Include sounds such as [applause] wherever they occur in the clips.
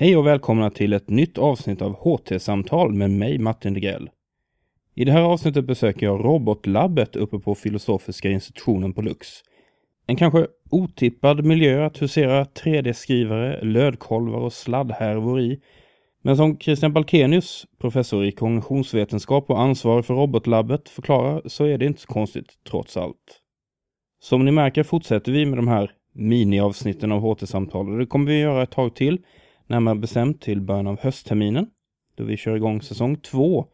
Hej och välkomna till ett nytt avsnitt av HT-samtal med mig Martin Degrell. I det här avsnittet besöker jag robotlabbet uppe på Filosofiska institutionen på Lux. En kanske otippad miljö att husera 3D-skrivare, lödkolvar och sladdhärvor i. Men som Christian Balkenius, professor i kognitionsvetenskap och ansvarig för robotlabbet, förklarar så är det inte så konstigt trots allt. Som ni märker fortsätter vi med de här miniavsnitten av HT-samtal och det kommer vi göra ett tag till, närmare bestämt till början av höstterminen, då vi kör igång säsong två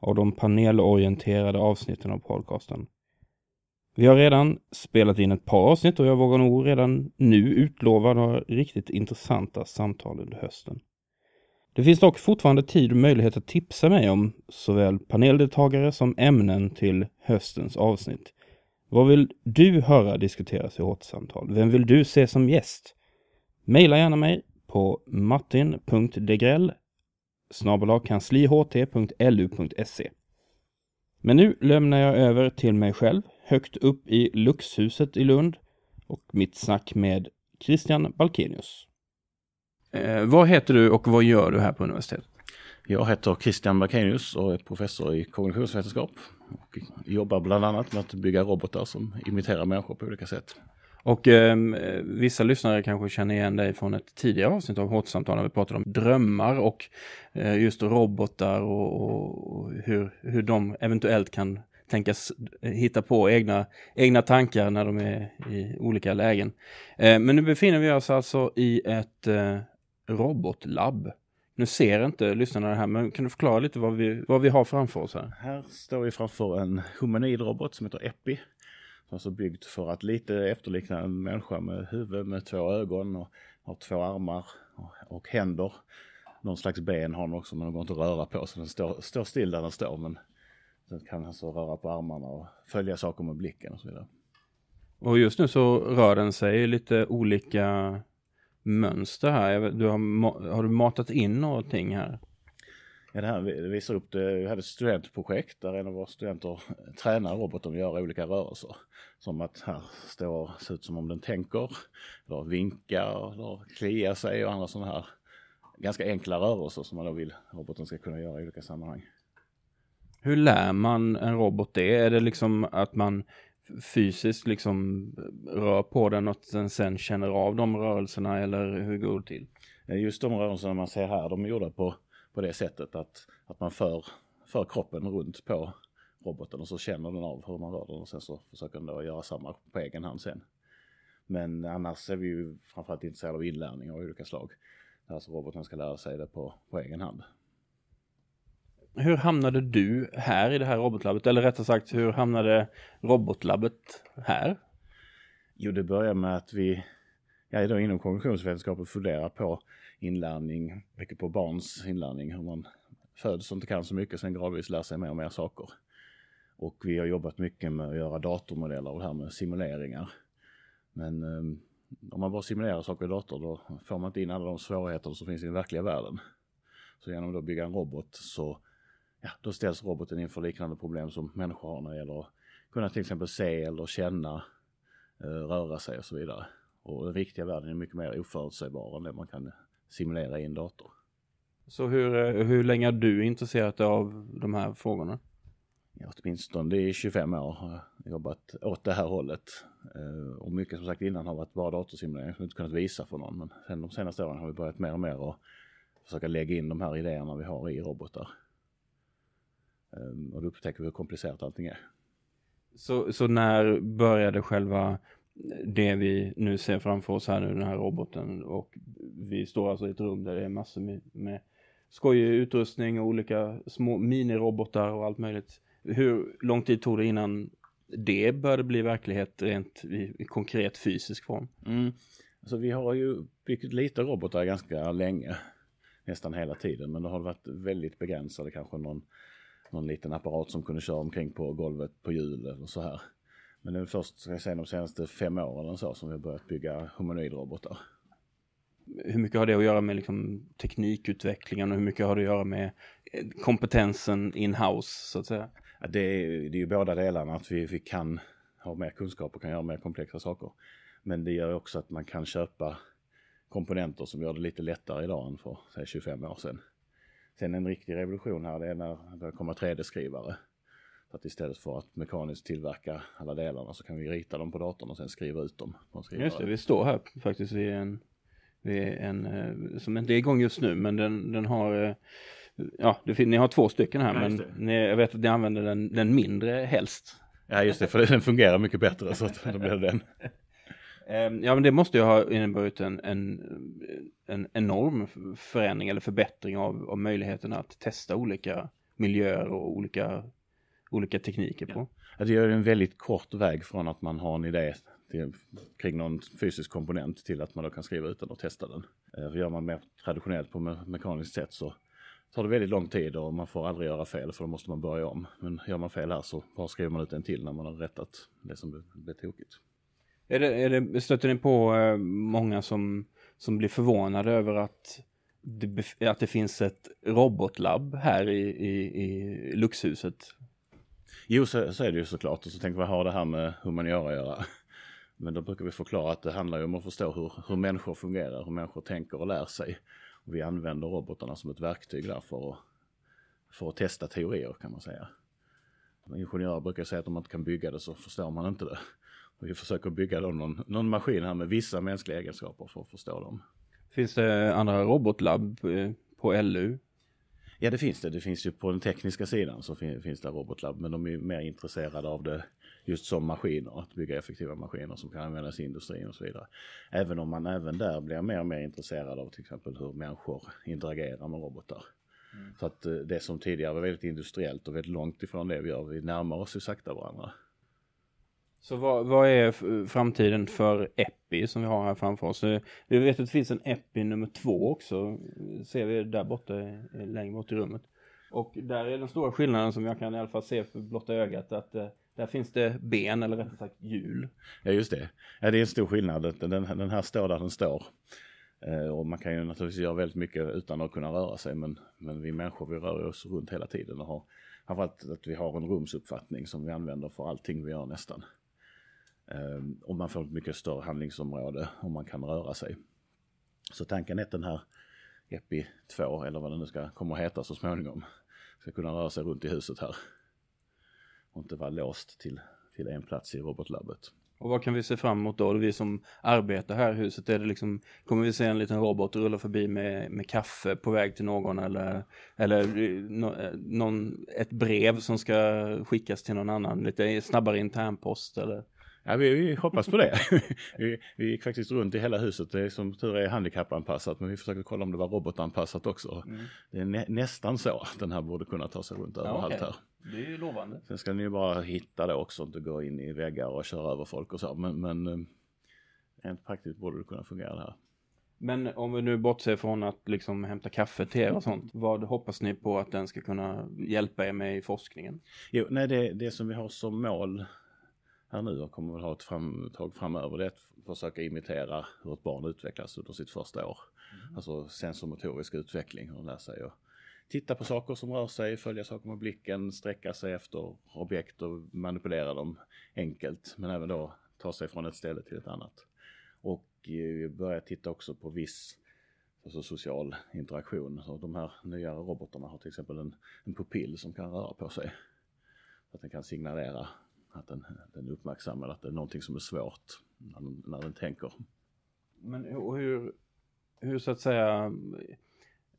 av de panelorienterade avsnitten av podcasten. Vi har redan spelat in ett par avsnitt och jag vågar nog redan nu utlova några riktigt intressanta samtal under hösten. Det finns dock fortfarande tid och möjlighet att tipsa mig om såväl paneldeltagare som ämnen till höstens avsnitt. Vad vill du höra diskuteras i återsamtal? Vem vill du se som gäst? Maila gärna mig på martin.degrell kansliht.lu.se. Men nu lämnar jag över till mig själv, högt upp i Luxhuset i Lund och mitt snack med Christian Balkenius. Eh, vad heter du och vad gör du här på universitetet? Jag heter Christian Balkenius och är professor i kognitionsvetenskap. Och jobbar bland annat med att bygga robotar som imiterar människor på olika sätt. Och eh, vissa lyssnare kanske känner igen dig från ett tidigare avsnitt av Hårt-samtal när vi pratade om drömmar och eh, just robotar och, och, hur, hur de eventuellt kan tänkas eh, hitta på egna, egna tankar när de är i olika lägen. Eh, men nu befinner vi oss alltså i ett eh, robotlabb. Nu ser inte lyssnarna det här, men kan du förklara lite vad vi, vad vi har framför oss här? Här står vi framför en humanoid robot som heter Epi Alltså byggt för att lite efterlikna en människa med huvud med två ögon och har två armar och, och händer. Någon slags ben har den också men den går inte att röra på så den står, står still där den står men den kan alltså röra på armarna och följa saker med blicken och så vidare. Och just nu så rör den sig i lite olika mönster här. Du har, har du matat in någonting här? Ja, det här visar upp det. Vi hade ett studentprojekt där en av våra studenter tränar roboten att göra olika rörelser. Som att här står, ser ut som om den tänker, eller vinkar, eller kliar sig och andra sådana här ganska enkla rörelser som man då vill roboten ska kunna göra i olika sammanhang. Hur lär man en robot det? Är det liksom att man fysiskt liksom rör på den och den sen känner av de rörelserna eller hur går det till? Just de rörelserna man ser här, de är gjorda på på det sättet att, att man för, för kroppen runt på roboten och så känner den av hur man rör den och sen så försöker den då göra samma på egen hand sen. Men annars är vi ju framförallt intresserade av inlärning av olika slag. Alltså roboten ska lära sig det på, på egen hand. Hur hamnade du här i det här robotlabbet? Eller rättare sagt, hur hamnade robotlabbet här? Jo, det börjar med att vi, jag är då inom kognitionsvetenskap funderar på inlärning, mycket på barns inlärning, hur man föds och inte kan så mycket, sen gradvis lär sig mer och mer saker. Och vi har jobbat mycket med att göra datormodeller och det här med simuleringar. Men um, om man bara simulerar saker i dator då får man inte in alla de svårigheter som finns i den verkliga världen. Så genom att bygga en robot så ja, då ställs roboten inför liknande problem som människor har när det gäller att kunna till exempel se eller känna, eh, röra sig och så vidare. Och den riktiga världen är mycket mer oförutsägbar än det man kan simulera i en dator. Så hur, eh, hur länge har du intresserat dig av de här frågorna? Ja, åtminstone i 25 år har jag jobbat åt det här hållet. Eh, och mycket som sagt innan har varit bara datorsimulering som inte kunnat visa för någon. Men sen de senaste åren har vi börjat mer och mer att försöka lägga in de här idéerna vi har i robotar. Eh, och då upptäcker vi hur komplicerat allting är. Så, så när började själva det vi nu ser framför oss här nu, den här roboten. Och vi står alltså i ett rum där det är massor med, med skojig utrustning och olika små minirobotar och allt möjligt. Hur lång tid tog det innan det började bli verklighet rent i, i konkret fysisk form? Mm. Alltså vi har ju byggt lite robotar ganska länge, nästan hela tiden, men det har varit väldigt begränsade, kanske någon, någon liten apparat som kunde köra omkring på golvet på hjul eller så här. Men det är först ska jag säga, de senaste fem åren så som vi har börjat bygga humanoidrobotar. Hur mycket har det att göra med liksom teknikutvecklingen och hur mycket har det att göra med eh, kompetensen in-house så att säga? Ja, det, är, det är ju båda delarna, att vi, vi kan ha mer kunskap och kan göra mer komplexa saker. Men det gör också att man kan köpa komponenter som gör det lite lättare idag än för säg 25 år sedan. Sen en riktig revolution här det är när det kommer 3D-skrivare. Att istället för att mekaniskt tillverka alla delarna så kan vi rita dem på datorn och sen skriva ut dem. Just det, vi står här faktiskt vid en, vid en eh, som inte är igång just nu men den, den har eh, Ja, det, ni har två stycken här Ja, men ni, jag vet att ni använder den, den mindre helst. Ja just det, för den fungerar mycket bättre så att då blir det den. Ehm, Ja men det måste ju ha inneburit en, en, en enorm förändring eller förbättring av, av möjligheten att testa olika miljöer och olika, olika tekniker på. Ja, det ju en väldigt kort väg från att man har en idé till, kring någon fysisk komponent till att man då kan skriva ut den och testa den. Eh, För gör man mer traditionellt på me- mekaniskt sätt så tar det väldigt lång tid och man får aldrig göra fel för då måste man börja om. Men gör man fel här så bara skriver man ut en till när man har rättat det som blev- blev tokigt. Är det, är det, stöter ni på eh, många som, som blir förvånade över att det, att det finns ett robotlabb här i, i, i Luxhuset? Jo, så, så är det ju såklart. Och så tänker vi, vad har det här med humaniora att göra? [laughs] Men då brukar vi förklara att det handlar ju om att förstå hur, hur människor fungerar, hur människor tänker och lär sig. Och vi använder robotarna som ett verktyg där för att, för att testa teorier kan man säga. Ingenjörer brukar säga att om man inte kan bygga det så förstår man inte det. Och vi försöker bygga då någon, någon maskin här med vissa mänskliga egenskaper för att förstå dem. Finns det andra robotlabb eh, på LU? Ja det finns det. Det finns ju på den tekniska sidan så fin- finns det robotlab men de är mer intresserade av det just som maskiner, att bygga effektiva maskiner som kan användas i industrin och så vidare. Även om man även där blir mer och mer intresserad av till exempel hur människor interagerar med robotar. Så att eh, det som tidigare var väldigt industriellt och väldigt långt ifrån det vi gör, vi närmar oss ju sakta varandra. Så vad, vad är framtiden för Epi som vi har här framför oss? Eh, vi vet att det finns en Epi nummer två också. Ser vi där borta, eh, längre bort i rummet. Och där är den stora skillnaden som jag kan i alla fall se för blotta ögat att eh, där finns det ben eller rättare sagt hjul. Ja just det. Ja, det är en stor skillnad. Den, den här står där den står. Och man kan ju naturligtvis göra väldigt mycket utan att kunna röra sig men, men vi människor vi rör oss runt hela tiden och har framförallt att vi har en rumsuppfattning som vi använder för allting vi gör nästan. Eh, och man får ett mycket större handlingsområde om man kan röra sig. Så tanken är att den här EPI 2 eller vad den nu ska komma att heta så småningom ska kunna röra sig runt i huset här. Och inte vara låst till, till en plats i robotlabbet. Och vad kan vi se fram emot då? Vi som arbetar här i huset, är det liksom, kommer vi se en liten robot rulla förbi med, med kaffe på väg till någon eller, eller eh, no, eh, någon, ett brev som ska skickas till någon annan, lite snabbare internpost eller? Ja, vi, vi hoppas på det. [laughs] vi, vi gick faktiskt runt i hela huset. Det är som tur är handikappanpassat men vi försökte kolla om det var robotanpassat också. Det är nä, nästan så att den här borde kunna ta sig runt överallt okej. här. Det är ju lovande. Sen ska ni ju bara hitta det också, inte gå in i väggar och köra över folk och så. Men, men eh, rent praktiskt borde det kunna fungera det här. Men om vi nu bortser från att liksom hämta kaffe till er och sånt, vad hoppas ni på att den ska kunna hjälpa er med i forskningen? Jo, nej, det, det som vi har som mål här nu och kommer väl ha ett fram, tag framöver det är att försöka imitera hur ett barn utvecklas under sitt första år. Alltså sensormotorisk utveckling och lära sig att titta på saker som rör sig, följa saker med blicken, sträcka sig efter objekt och manipulera dem enkelt. Men även då ta sig från ett ställe till ett annat. Och eh, börja titta också på viss alltså social interaktion. Så de här nya robotarna har till exempel en, en pupill som kan röra på sig. Så att den kan signalera att den, den uppmärksammar att det är någonting som är svårt när den, när den tänker. Men hu- hur, hur så att säga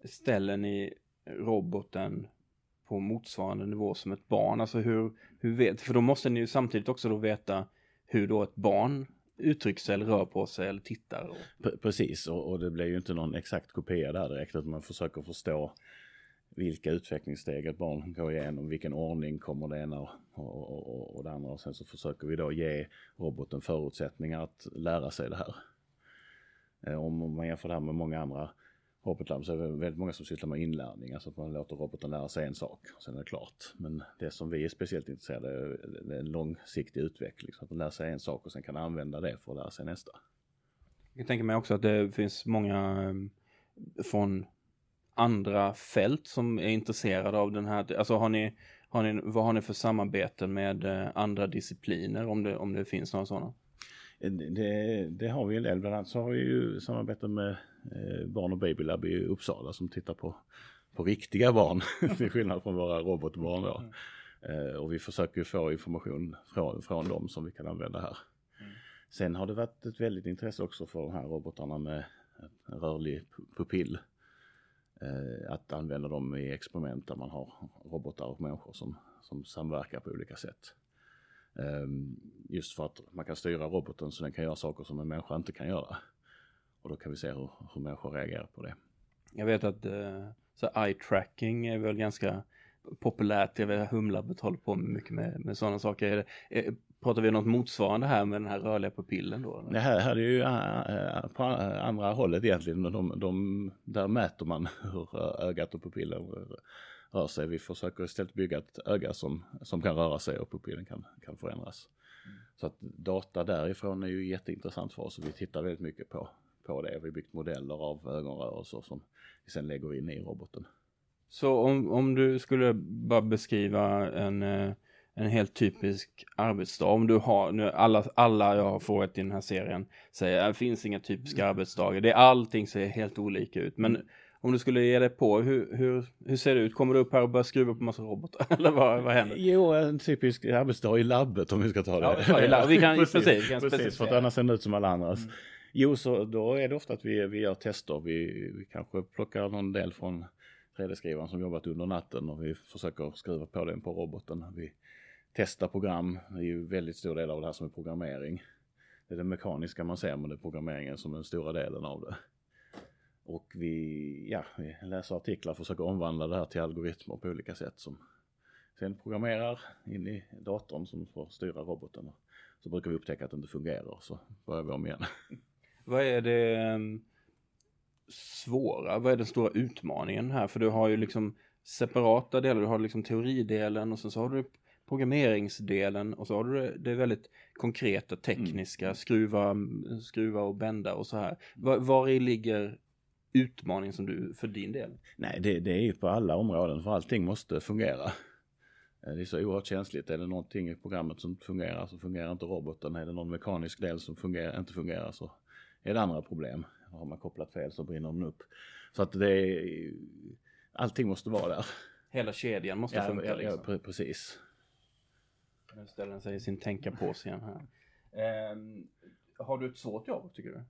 ställer ni roboten på motsvarande nivå som ett barn? Alltså hur, hur vet, för då måste ni ju samtidigt också då veta hur då ett barn uttrycker sig eller rör på sig eller tittar. Och, precis, och, och det blir ju inte någon exakt kopia där direkt utan man försöker förstå vilka utvecklingssteg ett barn går igenom, vilken ordning kommer det ena och, och, och, och det andra och sen så försöker vi då ge roboten förutsättningar att lära sig det här. Eh, om man jämför det här med många andra robotlabb så är det väldigt många som sysslar med inlärning, alltså att man låter roboten lära sig en sak och sen är det klart. Men det som vi är speciellt intresserade av är en långsiktig utveckling, så att man lär sig en sak och sen kan använda det för att lära sig nästa. jag tänker mig också att det finns många eh, från andra fält som är intresserade av den här. Alltså har ni, har ni, vad har ni för samarbeten med eh, andra discipliner om det, om det finns några sådana? Det, det, har vi en del. Bland annat så har vi ju samarbete med eh, Barn och Babylab i Uppsala som tittar på, på riktiga barn [laughs] till skillnad från våra robotbarn då. Mm. Eh, och vi försöker få information från, från dem som vi kan använda här. Mm. Sen har det varit ett väldigt intresse också för de här robotarna med rörlig pupill. Eh, att använda dem i experiment där man har robotar och människor som, som samverkar på olika sätt. Ehm, just för att man kan styra roboten så den kan göra saker som en människa inte kan göra. Och då kan vi se hur, hur människor reagerar på det. Jag vet att eh, så eye tracking är väl ganska populärt. Jag vet att Humlabbet håller på mycket med, med sådana saker. Pratar vi något motsvarande här med den här rörliga pupillen då? Det här, här är ju uh, på andra hållet egentligen. De, de, där mäter man [laughs] hur ögat och pupillen rör sig. Vi försöker istället bygga ett öga som, som kan röra sig och pupillen kan, kan förändras. Mm. Så att data därifrån är ju jätteintressant för oss och vi tittar väldigt mycket på, på det. Vi har byggt modeller av ögonrörelser som vi sen lägger in i roboten. Så om, om du skulle bara beskriva en, eh, en helt typisk arbetsdag. Om du har, nu alla, alla jag har frågat i den här serien säger att det finns inga typiska mm. arbetsdagar. Det är allting ser helt olika ut. Men om du skulle ge dig på, hur, hur, hur ser det ut? Kommer du upp här och börjar skruva på massa robotar? [laughs] Eller vad, vad händer? Jo, en typisk arbetsdag i labbet om vi ska ta det. Ja, [laughs] vi kan, precis, precis, kan precis för att annars ser det ut som alla andras. Mm. Jo, så då är det ofta att vi, vi gör tester. Vi, vi kanske plockar någon del från 3D-skrivaren som jobbat under natten och vi försöker skruva på den på roboten. Vi testa program, det är ju väldigt stor del av det här som är programmering. Det är det mekaniska man ser men det är programmeringen som är den stora delen av det. Och vi, ja, vi läser artiklar, försöker omvandla det här till algoritmer på olika sätt som sen programmerar in i datorn som får styra roboten. Så brukar vi upptäcka att det inte fungerar så börjar vi om igen. [laughs] Vad är det ehm, svåra, vad är den stora utmaningen här? För du har ju liksom separata delar, du har liksom teoridelen och sen så har du programmeringsdelen och så har du det väldigt konkreta tekniska, mm. skruva, skruva och bända och så här. Var, var ligger utmaningen som du, för din del? Nej, det, det är ju på alla områden för allting måste fungera. Eh, det är så oerhört känsligt. Är det någonting i programmet som fungerar så fungerar inte roboten. Är det någon mekanisk del som fungerar, inte fungerar så är det andra problem. Har man kopplat fel så brinner den upp. Så att det är, allting måste vara där. Hela kedjan måste ja, funka ja, liksom. Ja, precis. Nu ställer den sig i sin tänka på igen här. Eh, har du ett svårt jobb tycker du?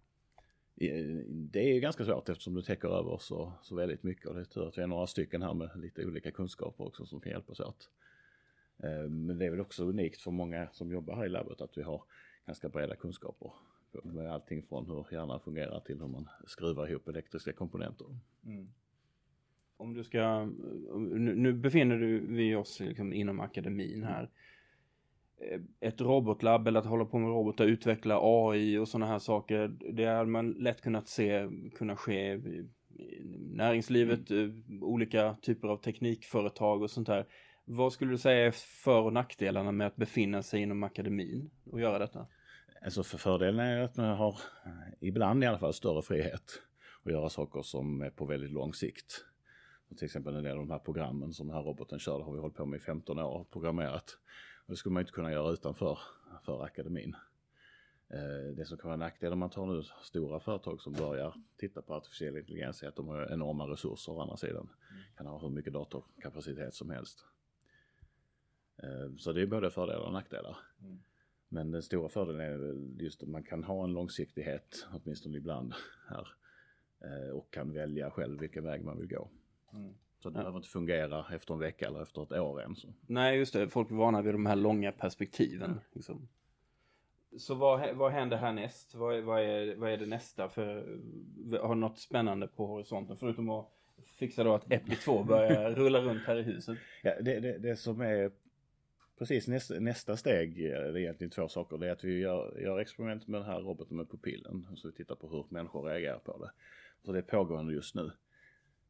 Det är ganska svårt eftersom du täcker över så, så väldigt mycket och det är tur att vi är några stycken här med lite olika kunskaper också som kan hjälpas åt. Ehm, men det är väl också unikt för många som jobbar här i labbet att vi har ganska breda kunskaper med allting från hur hjärnan fungerar till hur man skruvar ihop elektriska komponenter. Mm. Om du ska, nu befinner du vi oss liksom inom akademin här. Eh, ett robotlabb eller att hålla på med robotar, utveckla AI och sådana här saker. Det hade man lätt kunnat se kunna ske i näringslivet, mm. Eh, olika typer av teknikföretag och sånt där. Vad skulle du säga är för och nackdelarna med att befinna sig inom akademin och göra detta? Alltså för fördelen är att man har, ibland i alla fall, större frihet att göra saker som är på väldigt lång sikt. Och till exempel en del av de här programmen som den här roboten kör, har vi hållit på med i 15 år och programmerat. Det skulle man inte kunna göra utanför för akademin. Eh, det som kan vara nackdel om man tar nu stora företag som börjar titta på artificiell intelligens är att de har enorma resurser å andra sidan. Kan ha hur mycket datorkapacitet som helst. Eh, så det är både fördelar och nackdelar. Mm. Men den stora fördelen är just att man kan ha en långsiktighet, åtminstone ibland här. Eh, och kan välja själv vilken väg man vill gå. Mm. Så det ja. behöver inte fungera efter en vecka eller efter ett år än. Så. Nej, just det. Folk är vana vid de här långa perspektiven. Mm. Liksom. Så vad, vad händer härnäst? Vad, vad, är, vad är det nästa? För, har något spännande på horisonten? Förutom att fixa då att Epi 2 börjar [laughs] rulla runt här i huset. Ja, det, det, det som är precis nästa, nästa steg, det är egentligen två saker. Det är att vi gör, gör experiment med den här roboten med pupillen. Så vi tittar på hur människor reagerar på det. Så det är pågående just nu.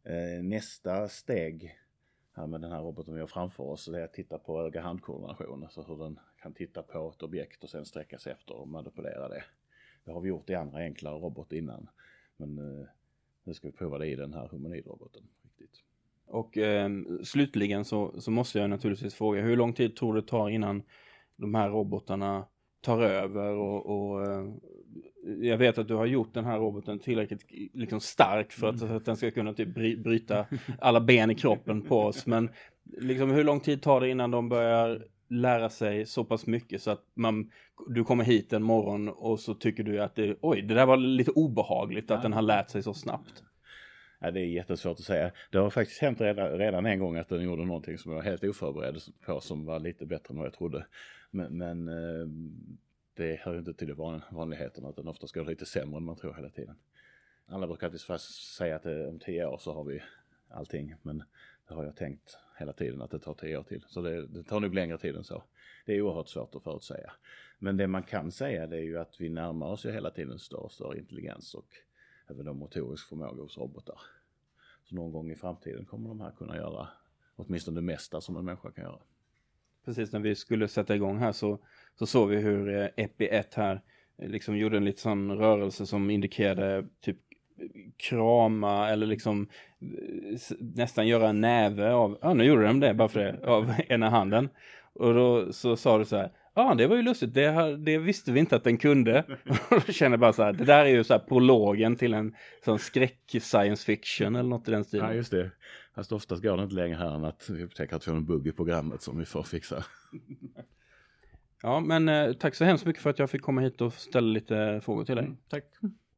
Eh, nästa steg här med den här roboten vi har framför oss, det är att titta på öga-handkoordination. Alltså hur den kan titta på ett objekt och sen sträcka sig efter och manipulera det. Det har vi gjort i andra enklare robotar innan. Men eh, nu ska vi prova det i den här humanoidroboten. Riktigt. Och eh, slutligen så, så måste jag naturligtvis fråga, hur lång tid tror du det tar innan de här robotarna tar över och, och eh, jag vet att du har gjort den här roboten tillräckligt liksom stark för att, att den ska kunna typ bryta alla ben i kroppen på oss. Men liksom hur lång tid tar det innan de börjar lära sig så pass mycket så att man, du kommer hit en morgon och så tycker du att det, oj, det där var lite obehagligt att ja. den har lärt sig så snabbt. Ja, det är jättesvårt att säga. Det har faktiskt hänt redan, redan en gång att den gjorde någonting som jag var helt oförberedd på som var lite bättre än vad jag trodde. Men, men eh, det hör ju inte till van, vanligheterna utan ofta går det lite sämre än man tror hela tiden. Alla brukar alltid säga att eh, om tio år så har vi allting men det har jag tänkt hela tiden att det tar tio år till. Så det, det tar nog längre tid än så. Det är oerhört svårt att förutsäga. Men det man kan säga det är ju att vi närmar oss ju hela tiden större och större intelligens och även då motorisk förmåga hos robotar. Så någon gång i framtiden kommer de här kunna göra åtminstone det mesta som en människa kan göra. Precis när vi skulle sätta igång här så, så såg vi hur eh, Epi 1 här eh, liksom gjorde en liten sån rörelse som indikerade typ krama eller liksom eh, nästan göra en näve av, ja nu gjorde de det bara för det, av [laughs] ena handen. Och då så sa du så här, ja ah, det var ju lustigt, det, det, visste vi inte att den kunde. [laughs] Och då känner jag bara så här, det där är ju så här prologen till en sån skräck science fiction eller något i den stilen. Ja just det, fast oftast går det inte längre här än att vi upptäcker att vi har en bugg i programmet som vi får fixa. [laughs] Ja men eh, tack så hemskt mycket för att jag fick komma hit och ställa lite frågor till dig. Mm, tack.